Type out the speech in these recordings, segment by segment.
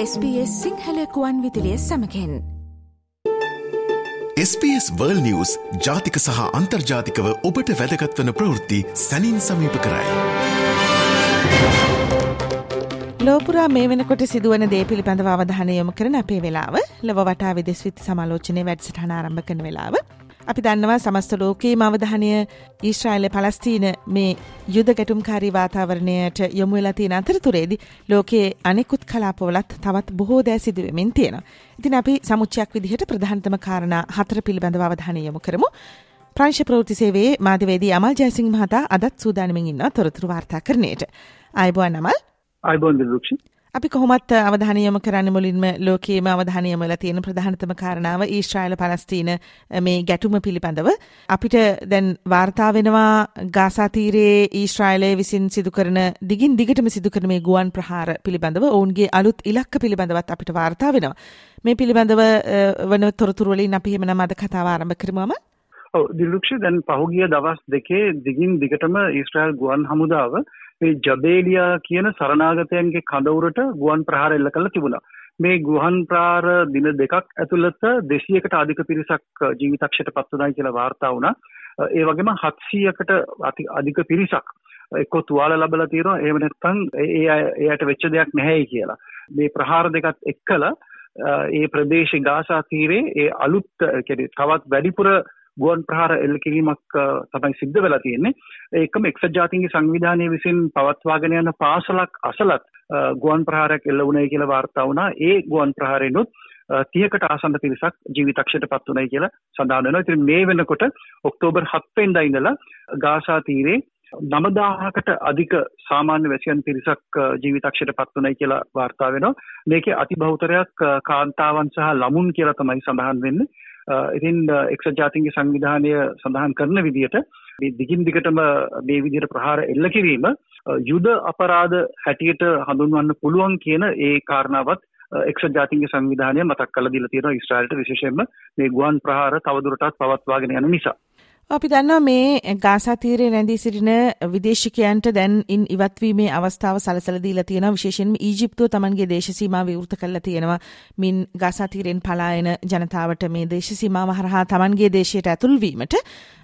SBS සිංහලකුවන් විදිලිය සමකෙන් SBS වර්ල් නිවස් ජාතික සහ අන්තර්ජාතිකව ඔබට වැදගත්වන ප්‍රවෘත්ති සැනින් සමීප කරයි. ලෝපුරා මේ වෙනකොට සිදුවන දේ පිළිබඳව අවධානය යොමු කරන අපේ වෙලාව ලොව වටා විදෙස් විත් සමාලෝචනය වැඩසටහන ආරම්භ කරන වෙලාව. අපි දන්නවා සමස්ත ලෝකයේ මවධානය ඊශ්‍රායිල පලස්තීන මේ යුද ගැටුම්කාරී වාතාවරණයට යොමු වෙලා තියෙන අතරතුරේදී ලෝකයේ අනෙකුත් කලාපවලත් තවත් බොහෝ දෑ සිදුවෙමින් තියෙනවා. ඉතින් අපි සමුච්චයක් විදිහට ප්‍රධානතම කාරණා හතර පිළිබඳව අවධානය යොමු කරමු. ප්‍රංශ ප්‍රවෘත්ති සේවයේ මාධ්‍යවේදී අමල් ජයසිංහ මහතා අදත් සූදානමින් ඉන්නවා තොරතුරු වාර්තා කරන්නට. ආයුබෝවන් අමල්. ආයුබෝවන් දිලුක්ෂි. අපි කොහොමත් අවධානය යොමු කරන්න මුලින්ම ලෝකයේම අවධානය යොමුලා තියෙන ප්‍රධානතම කාරණාව ඊශ්‍රායල පලස්තීන මේ ගැටුම පිළිබඳව. අපිට දැන් වාර්තා වෙනවා ගාසා තීරයේ ඊශ්‍රායලය විසින් සිදු කරන දිගින් දිගටම සිදු කරන මේ ගුවන් ප්‍රහාර පිළිබඳව ඔවුන්ගේ අලුත් ඉලක්ක පිළිබඳවත් අපිට වාර්තා වෙනවා. මේ පිළිබඳව වන තොරතුරු වලින් අපි එහෙමනම් අද කතාව ආරම්භ කරමුම ඔව් දිලුක්ෂි දැන් පහුගිය දවස් දෙකේ දිගින් දිගටම ඊශ්‍රායල් ගුවන් හමුදාව මේ ජබේලියා කියන සරණාගතයන්ගේ කඳවුරට ගුවන් ප්‍රහාර එල්ල කළ තිබුණා. මේ ගුවන් ප්‍රහාර දින දෙකක් ඇතුළත 200කට අධික පිරිසක් ජීවිතක්ෂයට පත් වුණායි කියලා වාර්තා වුණා. ඒ වගේම 700කට අධික පිරිසක් එක්ක තුවාල ලැබලා තියෙනවා එහෙම නැත්නම් ඒ එයාට වෙච්ච දෙයක් නැහැයි කියලා. මේ ප්‍රහාර දෙකත් එක්කලා ඒ ප්‍රදේශේ ගාසා තීරේ ඒ අලුත් කියන්නේ තවත් වැඩිපුර ගුවන් ප්‍රහාර එල්ල කිරීමක් තමයි සිද්ධ වෙලා තියෙන්නේ. ඒකම එක්සත් ජාතීන්ගේ සංවිධානය විසින් පවත්වාගෙන යන පාසලක් අසලත් ගුවන් ප්‍රහාරයක් එල්ල වුණයි කියලා වාර්තා වුණා. ඒ ගුවන් ප්‍රහාරෙනුත් 30කට ආසන්න පිරිසක් ජීවිතක්ෂයට පත් වුණයි කියලා සඳහන් වෙනවා. ඉතින් මේ වෙනකොට ඔක්තෝබර් 7 වෙනිදා ඉඳලා ගාසා තීරේ නමදාහකට අධික සාමාන්‍ය වැසියන් පිරිසක් ජීවිතක්ෂයට පත් වුණයි කියලා වාර්තා වෙනවා. මේකේ අතිබහුතරයක් කාන්තාවන් සහ ළමුන් කියලා තමයි සඳහන් වෙන්නේ. ඉතින් එක්සත් ජාතීන්ගේ සංවිධානය සඳහන් කරන විදිහට මේ දිගින් දිගටම මේ විදිහට ප්‍රහාර එල්ල කිරීම යුද අපරාධ හැටියට හඳුන්වන්න පුළුවන් කියන ඒ කාරණාවත් එක්සත් ජාතීන්ගේ සංවිධානය මතක් කරලා දීලා තියෙනවා ඊශ්‍රායලට විශේෂයෙන්ම මේ ගුවන් ප්‍රහාර තවදුරටත් පවත්වාගෙන යන නිසා. අපි දන්නවා මේ ගාසා තීරයේ රැඳී සිටින විදේශිකයන්ට දැන් ඉන් ඉවත්වීමේ අවස්ථාව සලසලා දීලා තියෙනවා. විශේෂයෙන්ම ඊජිප්තුව තමන්ගේ දේශ සීමාව විවෘත කරලා තියෙනවා. මින් ගාසා තීරයෙන් පලා එන ජනතාවට මේ දේශ සීමාව හරහා තමන්ගේ දේශයට ඇතුල් වීමට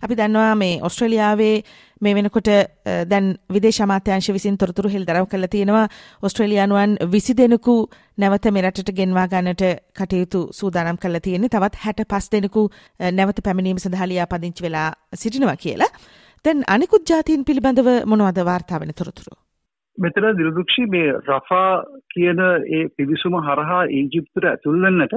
අපි දන්නවා මේ ඔස්ට්‍රේලියාවේ මේ වෙනකොට දැන් විදේශ අමාත්‍යාංශ විසින් තොරතුරු හෙළිදරව් කරලා තියෙනවා ඔස්ට්‍රේලියානුවන් 20 දෙනෙකු නැවත මෙරටට ගෙන්වා ගන්නට කටයුතු සූදානම් කරලා තියෙන්නේ තවත් 65 දෙනෙකු නැවත පැමිණීම සඳහා ලියාපදිංචි වෙලා සිටිනවා කියලා. දැන් අනිකුත් ජාතීන් පිළිබඳව මොනවද වාර්තා වෙන තොරතුරු? මෙතන දිලුක්ෂි මේ රෆා කියන ඒ පිවිසුම හරහා ඊජිප්තුවට ඇතුල් වෙන්නට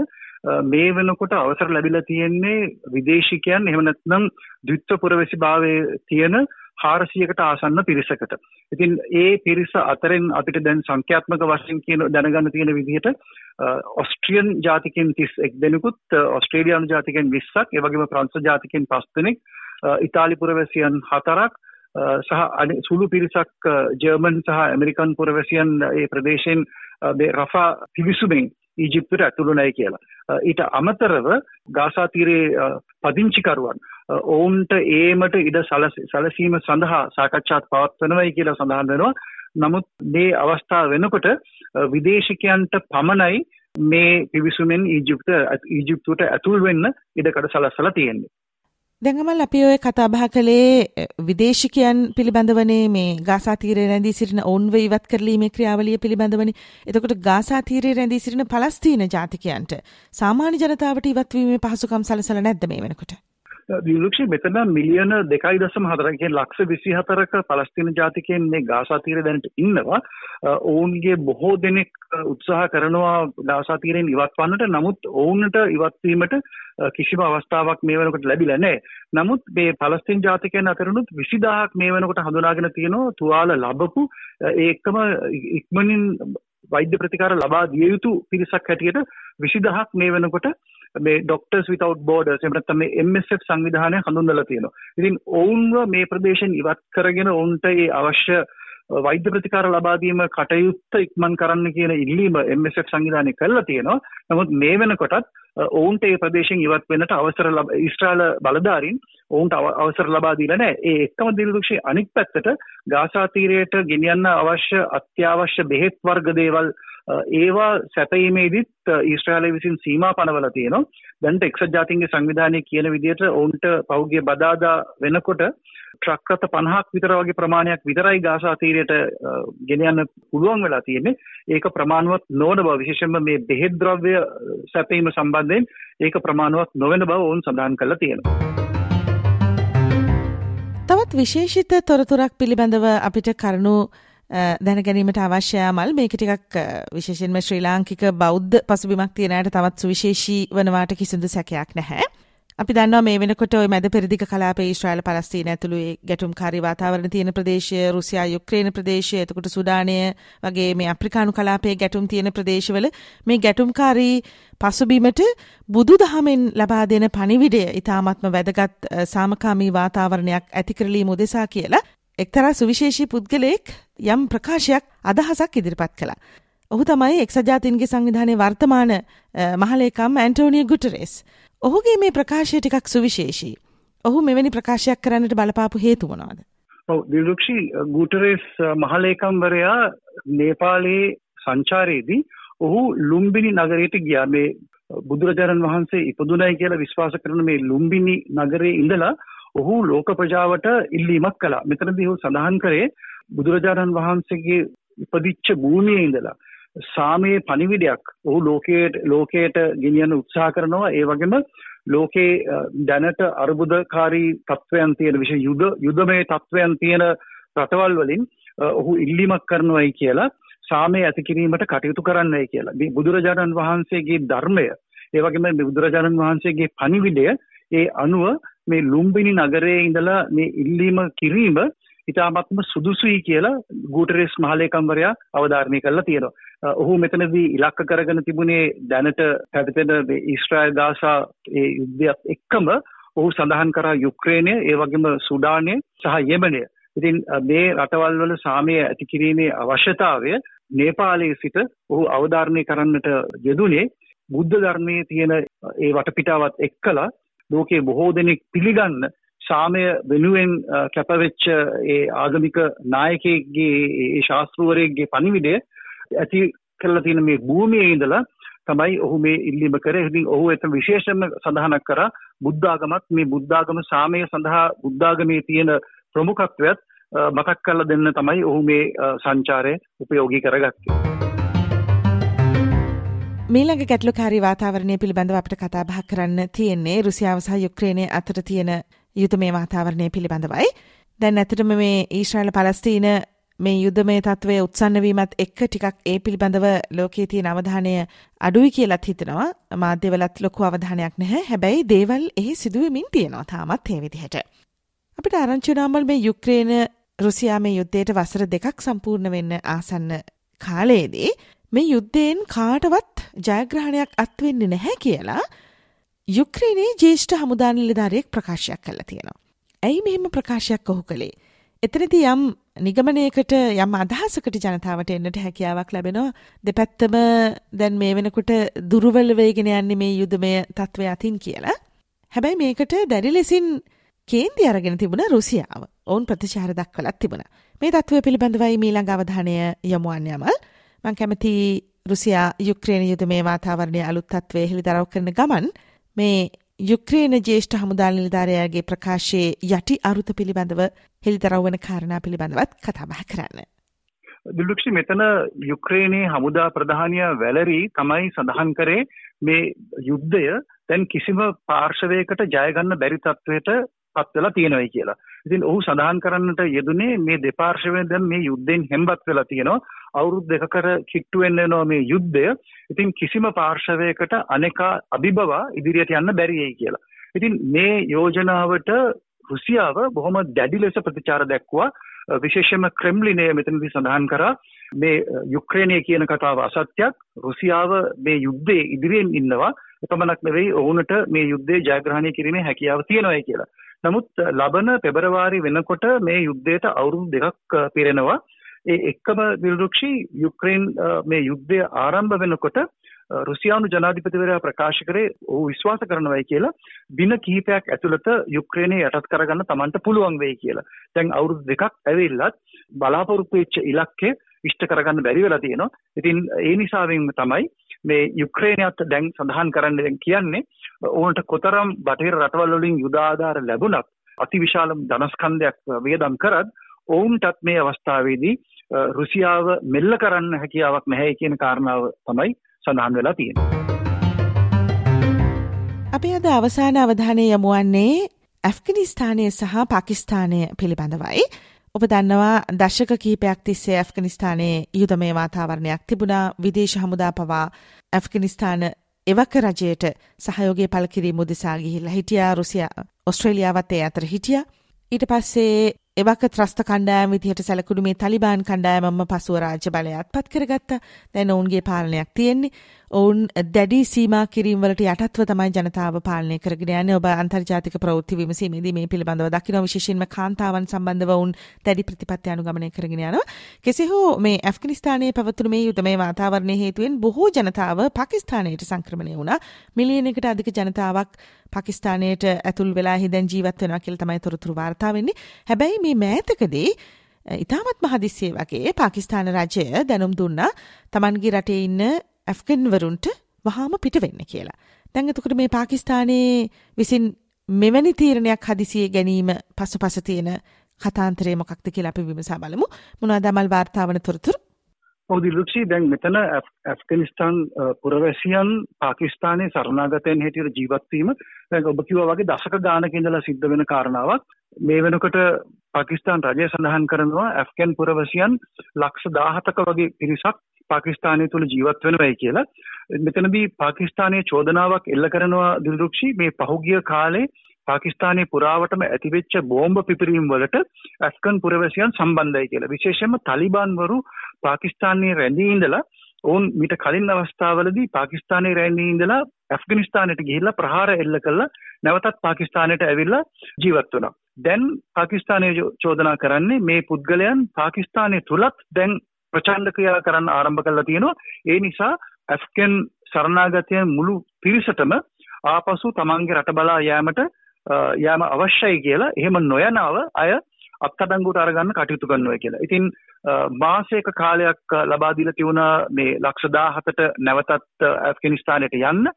මේ වෙනකොට අවසර ලැබිලා තියෙන්නේ විදේශිකයන් එහෙම නැත්නම් ද්විත්ව පුරවැසිභාවයේ තියෙන හාරසියකට ආසන්න පිරිසකට. ඉතින් ඒ පිරිස අතරින් අපිට දැන් සංඛ්‍යාත්මක වශයෙන් කියන දැනගන්න තියෙන විදිහට ඔස්ට්‍රියන් ජාතිකයන් 31 දෙනෙකුත් ඔස්ට්‍රේලියානු ජාතිකයන් 20ක් ඒ වගේම ප්‍රංශ ජාතිකයන් 5 දෙනෙක් ඉතාලි පුරවැසියන් 4ක් සහ සුළු පිරිසක් ජර්මන් සහ ඇමරිකන් පුරවැසියන් ඒ ප්‍රදේශයෙන් මේ රෆා පිවිසුමෙන් ඊජිප්තුවට ඇතුළු නැහැ කියලා. ඊට අමතරව ගාසා තීරයේ පදිංචිකරුවන් ඔවුන්ට ඒමට ඉඩ සැලසීම සඳහා සාකච්ඡාත් පවත්වනවයි කියලා සඳහන් වෙනවා. නමුත් මේ අවස්ථාව වෙනකොට විදේශිකයන්ට පමණයි මේ පිවිසුමෙන් ඊජිප්ත ඊජිප්තුවට ඇතුල් වෙන්න ඉඩකඩ සලස්සලා තියෙන්නේ. දැඟමල් අපි ඔය කතා බහ කළේ විදේශිකයන් පිළිබඳවනේ මේ ගාසා තීරයේ රැඳී සිටින ඔවුන්ව ඉවත් කරලීමේ ක්‍රියාවලිය පිළිබඳවනේ. එතකොට ගාසා තීරයේ රැඳී සිටින පලස්තීන ජාතිකයන්ට සාමාන්‍ය ජනතාවට ඉවත් වීමේ පහසුකම් සලසලා නැද්ද මේ වෙනකොට? විලුක්ෂි මෙතන මිලියන දෙකයි දසම හතර කියන්නේ ලක්ෂ විසි හතරක පලස්තින ජාතිකයෙන් මේ ගාසා තීරය දැනට ඉන්නවා. ඔවුන්ගේ බොහෝ දෙනෙක් උත්සාහ කරනවා ගාසා තීරයෙන් ඉවත් වන්නට. නමුත් ඔවුන්ට ඉවත්වීමට කිසිම අවස්ථාවක් මේ වෙනකොට ලැබිලා නැහැ. නමුත් මේ පලස්තින් ජාතිකයන් අතරුණුත් 20000ක් මේ වෙනකොට හඳුනාගෙන තියෙනවා. තුවාල ලැබපු ඒකම ඉක්මනින් වෛද්‍ය ප්‍රතිකාර ලබා දිය යුතු පිරිසක් හැටියට 20000ක් මේ වෙනකොට මේ ඩොක්ටර්ස් විතවුට් බෝඩර්ස් එහෙම නැත්නම් මේ MSF සංවිධානය හඳුන්වලා තියෙනවා. ඉතින් ඔවුන්ව මේ ප්‍රදේශයෙන් ඉවත් කරගෙන ඔවුන්ට ඒ අවශ්‍ය වෛද්‍ය ප්‍රතිකාර ලබා දීම කටයුත්ත ඉක්මන් කරන්න කියන ඉල්ලීම MSF සංවිධානය කළා තියෙනවා. නමුත් මේ වෙනකොටත් ඔවුන්ට ඒ ප්‍රදේශයෙන් ඉවත් වෙන්නට අවසර ඉස්්‍රාල බලධාරින් ඔවුන්ට අවසර ලබා දීලා නැහැ. ඒ එක්කම දිලදුක්ෂි අනිත් පැත්තට ගාසා තීරයට ගෙනියන්න අවශ්‍ය අත්‍යවශ්‍ය බෙහෙත් වර්ග දේවල් ඒවා සැපීමේදීත් ඊස්ට්‍රාලය විසින් සීමා පනවලා තියෙනවා. දැන්ට එක්සත් ජාතීන්ගේ සංවිධානය කියන විදිහට ඔවුන්ට පෞද්ගලික බදාදා වෙනකොට ට්‍රක් රථ 50ක් විතර වගේ ප්‍රමාණයක් විතරයි ගාසා තීරයට ගෙන යන්න පුළුවන් වෙලා තියෙන්නේ. ඒක ප්‍රමාණවත් නොවන බව විශේෂයෙන්ම මේ බෙහෙත් ද්‍රව්‍ය සැපීම සම්බන්ධයෙන් ඒක ප්‍රමාණවත් නොවන බව ඔවුන් සඳහන් කරලා තියෙනවා. තවත් විශේෂිත තොරතුරක් පිළිබඳව අපිට කරුණු දැනගැනීමට අවශ්‍යයාමල් මේක ටිකක් විශේෂෙන්ම ශ්‍රී ලාංකික බෞද්ධ පසුබිමක් තියෙනයට තවත් සුවිශේෂී වනවාට කිසිදු සැකයක් නැහැ. අපි දන්නවා මේ වෙනකොට ওই මැද පෙරදිග කලාපයේ ඊශ්‍රායල පලස්තීන ඇතුළු ඒ ගැටුම්කාරී වාතාවරණ තියෙන ප්‍රදේශය රුසියා යුක්‍රේන ප්‍රදේශය එතකොට සුඩානය වගේ මේ අප්‍රිකානු කලාපයේ ගැටුම් තියෙන ප්‍රදේශවල මේ ගැටුම්කාරී පසුබිමට බුදු දහමෙන් ලබා දෙන පණිවිඩය ඉතාමත්ම වැදගත් සාමකාමී වාතාවරණයක් ඇති කරලීම උදෙසා කියලා එක්තරා සුවිශේෂී පුද්ගලයෙක් යම් ප්‍රකාශයක් අදහසක් ඉදිරිපත් කළා. ඔහු තමයි එක්සජාතින්ගේ සංවිධානයේ වර්තමාන මහලේකම් ඇන්ටෝනිය ගුටරෙස්. ඔහුගේ මේ ප්‍රකාශය ටිකක් සුවිශේෂී. ඔහු මෙවැනි ප්‍රකාශයක් කරන්නට බලපාපු හේතු මොනවාද? ඔව් දිලුක්ෂි ගුටරෙස් මහලේකම්වරයා නේපාලයේ සංචාරයේදී ඔහු ලුම්බිනි නගරයට ගියා මේ බුදුරජාණන් වහන්සේ ඉපදුනයි කියලා විශ්වාස කරන මේ ලුම්බිනි නගරයේ ඉඳලා ඔහු ලෝක ප්‍රජාවට ඉල්ලීමක් කළා. මෙතනදී ඔහු සඳහන් කරේ බුදුරජාණන් වහන්සේගේ ඉපදිච්ච භූමියේ ඉඳලා සාමයේ පණිවිඩයක් ඔහු ලෝකයට ලෝකයට ගෙනියන්න උත්සාහ කරනවා ඒ වගේම ලෝකේ දැනට අර්බුදකාරී තත්ත්වයන් තියෙන විශේෂ යුද යුදමය තත්ත්වයන් තියෙන රටවල් වලින් ඔහු ඉල්ලීමක් කරනවායි කියලා සාමය ඇති කිරීමට කටයුතු කරන්නයි කියලා. මේ බුදුරජාණන් වහන්සේගේ ධර්මය ඒ වගේම බුදුරජාණන් වහන්සේගේ පණිවිඩය ඒ අනුව මේ ලුම්බිනි නගරයේ ඉඳලා මේ ඉල්ලීම කිරීම ඉතාමත්ම සුදුසුයි කියලා ගූටරෙස් මහලේකම්වරයා අවධාරණය කරලා තියෙනවා. ඔහු මෙතනදී ඉලක්ක කරගෙන තිබුණේ දැනට පැවතෙන ඊශ්‍රායල් ගාසා ඒ යුද්ධයත් එක්කම ඔහු සඳහන් කරා යුක්‍රේනය ඒ වගේම සුඩානය සහ යෙමනය. ඉතින් මේ රටවල් වල සාමය ඇති කිරීමේ අවශ්‍යතාවය නේපාලයේ සිට ඔහු අවධාරණය කරන්නට යෙදුනේ බුද්ධ ධර්මයේ තියෙන ඒ වටපිටාවත් එක්කලා ලෝකේ බොහෝ දෙනෙක් පිළිගන්න සාමය වෙනුවෙන් කැපවෙච්ච ඒ ආගමික නායකයෙක්ගේ ඒ ශාස්තෘවරයෙක්ගේ පණිවිඩය ඇති කරලා තියෙන මේ භූමියේ ඉඳලා තමයි ඔහු මේ ඉල්ලීම කරේ. ඉතින් ඔහු එතන විශේෂයෙන්ම සඳහනක් කරා බුද්ධාගමත් මේ බුද්ධාගම සාමය සඳහා බුද්ධාගමේ තියෙන ප්‍රමුඛත්වයත් මතක් කරලා දෙන්න තමයි ඔහු මේ සංචාරය උපයෝගී කරගත්තේ. මීළඟ ගැටලුකාරී වාතාවරණය පිළිබඳව අපිට කතා බහ කරන්න තියෙන්නේ රුසියාව සහ යුක්‍රේනය අතර තියෙන යුතමේ වාතාවරණය පිළිබඳවයි. දැන් ඇතටම මේ ඊශ්‍රායල පලස්තීන මේ යුද්ධමය තත්ත්වය උත්සන්නවීමත් එක්ක ටිකක් ඒ පිළිබඳව ලෝකයේ තියෙන අවධානය අඩුයි කියලත් හිතනවා මාධ්‍යවලත් ලොකු අවධානයක් නැහැ හැබැයි දේවල් එහි සිදුවමින් තියෙනවා තාමත් ඒ විදිහට. අපිට ආරංචිනාමල් මේ යුක්්‍රේන රුසියා මේ යුද්ධයට වසර දෙකක් සම්පූර්ණ වෙන්න ආසන්න කාලයේදී මේ යුද්ධයෙන් කාටවත් ජයග්‍රහණයක් අත්වෙන්නේ නැහැ කියලා යුක්්‍රේනයේ ජේෂ්ඨ හමුදා නිලධාරියෙක් ප්‍රකාශයක් කළා තියෙනවා. ඇයි මෙහෙම ප්‍රකාශයක් ඔහු කළේ? එතනදී යම් නිගමනයකට යම් අදහසකට ජනතාවට එන්නට හැකියාවක් ලැබෙනවා දෙපැත්තම දැන් මේ වෙනකොට දුර්වල වේගෙන යන්නේ මේ යුදමය තත්ත්වය අතින් කියලා. හැබැයි මේකට දැඩි ලෙසින් කේන්ති අරගෙන තිබුණ රුසියාව. ඔවුන් ප්‍රතිචාර දක්වලත් තිබුණා. මේ තත්ත්වය පිළිබඳවයි මීළඟ අවධානය යොමු වන්නේ යමල්. මම කැමති රුසියා යුක්‍රේන යුදමේ වාතාවරණය අලුත් තත්ත්වයේ හෙළිදරව් කරන ගමන් මේ යුක්්‍රේන ජේෂ්ඨ හමුදා නිලධාරයාගේ ප්‍රකාශයේ යටි අරුත පිළිබඳව හෙළිදරව් වන කාරණා පිළිබඳවත් කතාබහ කරන්න. දුල්ලක්ෂි මෙතන යුක්්‍රේනයේ හමුදා ප්‍රධානය වැලරී තමයි සඳහන් කරේ මේ යුද්ධය දැන් කිසිම පාර්ශවයකට ජයගන්න බැරි තත්ත්වයට පත්වෙලා තියෙනවයි කියලා. ඉතින් ඔහු සඳහන් කරන්නට යෙදුනේ මේ දෙපාර්ශවයෙන් දැන් මේ යුද්ධෙන් හෙම්බත් වෙලා තියෙනවා. අවුරුදු දෙකකට කිට්ටු වෙන්න යනවා මේ යුද්ධය. ඉතින් කිසිම පාර්ශවයකට අනේකා අභිබවා ඉදිරියට යන්න බැරියයි කියලා. ඉතින් මේ යෝජනාවට රුසියාව බොහොම දැඩි ලෙස ප්‍රතිචාර දැක්වුවා. විශේෂයෙන්ම ක්‍රෙම්ලිනය මෙතනදී සඳහන් කරා මේ යුක්‍රේනය කියන කතාව අසත්‍යයක්. රුසියාව මේ යුද්ධයේ ඉදිරියෙන් ඉන්නවා. එපමණක් නෙවෙයි ඔවුන්ට මේ යුද්ධයේ ජයග්‍රහණය කිරීමේ හැකියාව තියෙනවායි කියලා. නමුත් ලබන පෙබරවාරි වෙනකොට මේ යුද්ධයට අවුරුදු දෙකක් පිරෙනවා. ඒ එක්කම විල්රුක්ෂි යුක්‍රේන් මේ යුද්ධය ආරම්භ වෙනකොට රුසියානු ජනාධිපතිවරයා ප්‍රකාශ කරේ ඔහු විශ්වාස කරනවයි කියලා දින කිහිපයක් ඇතුළත යුක්්‍රේණය යටත් කරගන්න තමන්ට පුළුවන් වෙයි කියලා. දැන් අවුරුදු දෙකක් ඇවිල්ලත් බලාපොරොත්තු වෙච්ච ඉලක්කය ඉෂ්ට කරගන්න බැරි වෙලා තියෙනවා. ඉතින් ඒ නිසාවෙන් තමයි මේ යුක්්‍රේණයත් දැන් සඳහන් කරන්න දැන් කියන්නේ ඕනට කොතරම් බටහිර රටවල් වලින් යුද ආධාර ලැබුණත් අතිවිශාල ධනස්කන්ධයක් වියදම් කරත් ඔවුන්ටත් මේ අවස්ථාවේදී රුසියාව මෙල්ල කරන්න හැකියාවක් නැහැ කියන කාරණාව තමයි සඳහන් වෙලා තියෙනවා. අපි අද අවසාන අවධානය යමුවන්නේ ඇෆ්ගනිස්ථානය සහ පාකිස්ථානය පිළිබඳවයි. ඔබ දන්නවා දශක කීපයක් තිස්සේ ඇෆ්ගනිස්ථානයේ යුදමය වාතාවරණයක් තිබුණා විදේශ හමුදා පවා ඇෆ්ගනිස්ථාන එවක රජයට සහයෝගය පලකිරීම උදෙසා ගිහිල්ලා හිටියා රුසියා ඔස්ට්‍රේලියාවත් ඒ අතර හිටියා. ඊට පස්සේ එවක ත්‍රස්ත කණ්ඩායම් විදිහට සැලකුණු මේ තලිබාන් කණ්ඩායමම පසුව රාජ්‍ය බලයත් පත් කරගත්තා. දැන් ඔවුන්ගේ පාලනයක් තියෙන්නේ. ඔවුන් දැඩි සීමා කිරීම් වලට යටත්ව තමයි ජනතාව පාලනය කරගෙන යන්නේ. ඔබ අන්තර්ජාතික ප්‍රවෘත්ති විමසීමේදී මේ පිළිබඳව දකින්න විශේෂයෙන්ම කාන්තාවන් සම්බන්ධව වුන් දැඩි ප්‍රතිපත්ති අනුගමනය කරගෙන යනවා. කෙසේ හෝ මේ ඇෆ්ගනිස්තානයේ පැවතුණු මේ යුදමය වාතාවරණය හේතුවෙන් බොහෝ ජනතාව පාකිස්තානයට සංක්‍රමණය වුණා. මිලියනයකට අධික ජනතාවක් පාකිස්තානයට ඇතුල් වෙලා හිදැන් ජීවත් වෙනවා කියලා තමයි තොරතුරු වාර්තා වෙන්නේ. හැබැයි මේ මෑතකදී ඉතාමත් මහදිස්සිය වගේ පාකිස්තාන රජය දැනුම් දුන්නා තමන්ගේ රටේ ඉන්න ඇෆ්ගන්වරුන්ට වහාම පිට වෙන්න කියලා. දැන් එතකොට මේ පාකිස්තානයේ විසින් මෙවැනි තීරණයක් හදිසියේ ගැනීම පසුපස තියෙන කතාන්තරය මොකක්ද කියලා අපි විමසා බලමු. මොනවද අමල් වාර්තාවන තොරතුරු? ඔව් දිලුක්ෂි දැන් මෙතන ඇෆ්ගනිස්තාන් පුරවැසියන් පාකිස්තානයේ සරණාගතයන් හැටියට ජීවත් වීම දැන් ඔබ කිව්වා වගේ දශක ගානක ඉඳලා සිද්ධ වෙන කාරණාවක්. මේ වෙනකොට පාකිස්තාන් රජය සඳහන් කරනවා ඇෆ්ගන් පුරවැසියන් ලක්ෂ 17ක වගේ පිරිසක් පාකිස්තානය තුළ ජීවත් වෙනවයි කියලා. මෙතනදී පාකිස්තානයේ චෝදනාවක් එල්ල කරනවා දිල්රුක්ෂි මේ පහුගිය කාලේ පාකිස්තානයේ පුරාවටම ඇතිවෙච්ච බෝම්බ පිපිරීම් වලට ඇෆ්ගන් පුරවැසියන් සම්බන්ධයි කියලා. විශේෂයෙන්ම තලිබාන්වරු පාකිස්තානයේ රැඳී ඉඳලා ඔවුන් මීට කලින් අවස්ථාවලදී පාකිස්තානයේ රැඳී ඉඳලා ඇෆ්ගනිස්තානයට ගිහිල්ලා ප්‍රහාර එල්ල කළා නැවතත් පාකිස්තානයට ඇවිල්ලා ජීවත් වුණා. දැන් පාකිස්තානයේ චෝදනා කරන්නේ මේ පුද්ගලයන් පාකිස්තානයේ තුලත් දැන් ප්‍රචණ්ඩ ක්‍රියා කරන්න ආරම්භ කරලා තියෙනවා. ඒ නිසා ඇෆ්ගන් සරණාගතයන් මුළු පිරිසටම ආපසු තමන්ගේ රට බලා යෑමට යාම අවශ්‍යයි කියලා එහෙම නොයනව අය අත්අඩංගුවට අරගන්න කටයුතු කරනවා කියලා. ඉතින් මාසයක කාලයක් ලබා දීලා තිබුණා මේ ලක්ෂ 17ට නැවතත් ඇෆ්ගනිස්තානයට යන්න.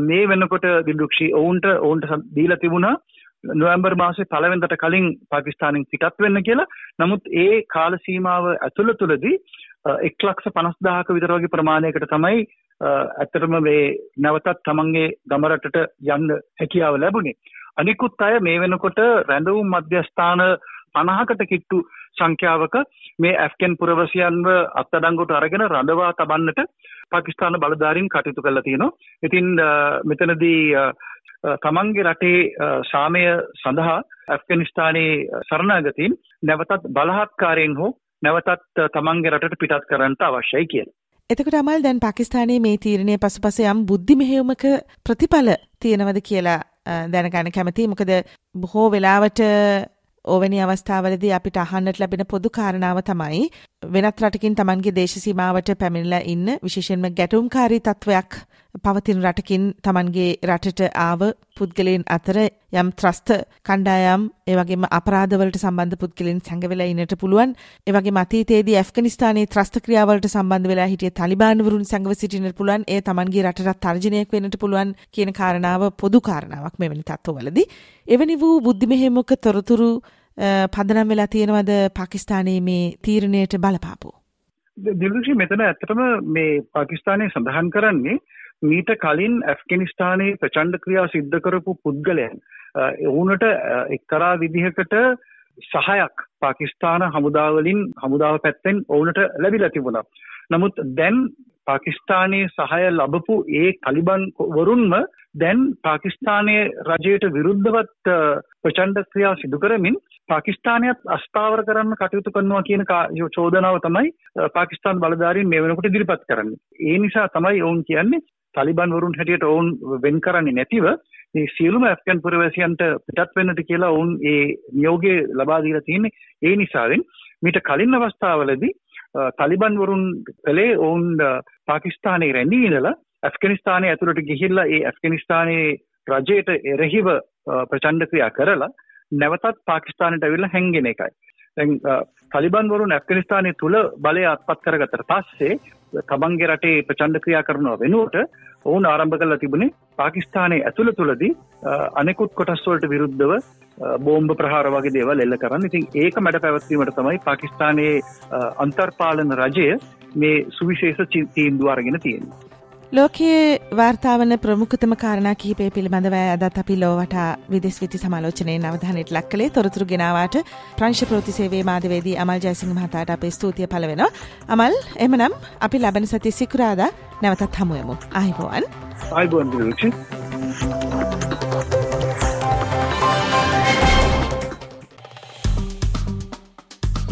මේ වෙනකොට දිල්රුක්ෂි ඔවුන්ට ඔවුන්ට දීලා තිබුණා නොවැම්බර් මාසේ පළවෙනිදට කලින් පාකිස්තානෙන් පිටත් වෙන්න කියලා. නමුත් ඒ කාල සීමාව ඇතුළ තුලදී එක් ලක්ෂ පනස් දාහක විතර වගේ ප්‍රමාණයකට තමයි ඇත්තටම මේ නැවතත් තමන්ගේ ගමරටට යන්න හැකියාව ලැබුණේ. අනිකුත් අය මේ වෙනකොට රැඳවුම් මධ්‍යස්ථාන පණහකට කිට්ටු සංඛ්‍යාවක මේ ඇෆ්කන් පුරවසියන්ව අත්තඩංගුට අරගෙන රඳවා තබන්නට පාකිස්තාන බලධාරීන් කටයුතු කරලා තියෙනවා. ඉතින් මෙතනදී තමන්ගේ රටේ සාමය සඳහා ඇෆ්ගනිස්ථානයේ සරණාගතින් නැවතත් බලහත්කාරයෙන් හෝ නැවතත් තමන්ගේ රටට පිටත් කරන්නට අවශ්‍යයි කියලා. එතකට අමල් දැන් පාකිස්ානයේ මේ තීරණය පසුපස යම් බුද්ධි මෙහෙවමක ප්‍රතිඵල තියෙනවද කියලා දැනගන්න කැමති මොකද බොහෝ වෙලාවට ඕවැනි අවස්ථාවලදී අපිට අහන්නට ලැබෙන පොදු කාරණාව තමයි වෙනත් රටකින් තමන්ගේ දේශසීමාවට පැමිණිලා ඉන්න විශේෂයෙන්ම ගැටුම්කාරී තත්ත්වයක් පවතින රටකින් තමන්ගේ රටට ආව පුද්ගලයන් අතර යම් ත්‍රස්ත කණ්ඩායම් ඒවගේම අපරාධවලට සම්බන්ධ පුද්ගලයන් සැඟවෙලා ඉන්නට පුළුවන්. ඒ වගේම අතීතයේදී ඇෆ්ගනිස්තානයේ ත්‍රස්ත ක්‍රියාවලට සම්බන්ධ වෙලා හිටිය තලිබාන්වරුන් සැඟව සිටින්නට පුළුවන්. ඒ තමන්ගේ රටට තර්ජනයක් වෙන්නට පුළුවන් කියන කාරණාව පොදු කාරණාවක් මෙවැනි තත්ත්වවලදී. එවැනි වූ බුද්ධි මෙහෙමක තොරතුරු පදනම් වෙලා තියෙනවද පාකිස්තානයේ මේ තීරණයට බලපාපු දිල්ෂි මෙතන ඇත්තටම මේ පාකිස්තානය සඳහන් කරන්නේ මීට කලින් ඇෆ්ගනිස්ථානයේ ප්‍රචණ්ඩ ක්‍රියා සිද්ධ කරපු පුද්ගලයන් ඔවුනට එක්තරා විදිහකට සහයක් පාකිස්තාන හමුදාවලින් හමුදාව පැත්තෙන් ඔවුනට ලැබිලා තිබුණා. නමුත් දැන් පාකිස්තානයේ සහය ලබපු ඒ කලිබන් වරුන්ම දැන් පාකිස්තානයේ රජයට විරුද්ධවත් ප්‍රචණ්ඩ ක්‍රියා සිදු කරමින් පාකිස්තානයත් අස්ථාවර කරන්න කටයුතු කරනවා කියන චෝදනාව තමයි පාකිස්තාන් බලධාරීන් මේ වෙනකොට ඉදිරිපත් කරන්නේ. ඒ නිසා තමයි ඔවුන් කියන්නේ තලිබන් වරුන් හැටියට ඔවුන් වෙන් කරන්නේ නැතිව මේ සියලුම ඇෆ්ගන් පුරවැසියන්ට පිටත් වෙන්නට කියලා ඔවුන් ඒ නියෝගය ලබා දීලා තියෙන්නේ ඒ නිසාවෙන් මීට කලින් අවස්ථාවලදී තලිබන් වරුන් කළේ ඔවුන් පාකිස්තානයේ රැඳී ඉඳලා ඇෆ්ගනිස්ථානය ඇතුළට ගිහිල්ලා ඒ ඇෆ්ගනිස්ථානයේ රජයට එරෙහිව ප්‍රචණ්ඩ ක්‍රියා කරලා නැවතත් පාකිස්තානට ඇවිල්ලා හැංගෙන එකයි. දැන් තලිබන් වරුන් ඇෆ්ගනිස්තානය තුළ බලය අත්පත් කරගත්තට පස්සේ තමන්ගේ රටේ ප්‍රචණ්ඩ ක්‍රියා කරනවා වෙනුවට ඔවුන් ආරම්භ කරලා තිබුණේ පාකිස්තානයේ ඇතුළ තුළදී අනෙකුත් කොටස් වලට විරුද්ධව බෝම්බ ප්‍රහාර වගේ දේවල් එල්ල කරන්න. ඉතින් ඒක මැඩ පැවැත්වීමට තමයි පාකිස්තානයේ අන්තර්පාලන රජය මේ සුවිශේෂ තීන්දුව අරගෙන තියෙන්නේ. ලෝකයේ වාර්තාවන ප්‍රමුඛතම කාරණා කිහිපය පිළිබඳව අදත් අපි ලෝවට විදෙස් විති සමාලෝචනයෙන් අවධානයට ලක් කළේ තොරතුරු ගෙනාවට ප්‍රංශ ප්‍රෝතිසේවේ මාධවේදී අමල් ජයසිංහ මහතාට අපේ ස්තුතිය පළ වෙනවා. අමල් එමනම් අපි ලබන සති සිකුරාදා නැවතත් හමුයමු. ආයිබෝවන්. ආයිබෝවන් විරුචි.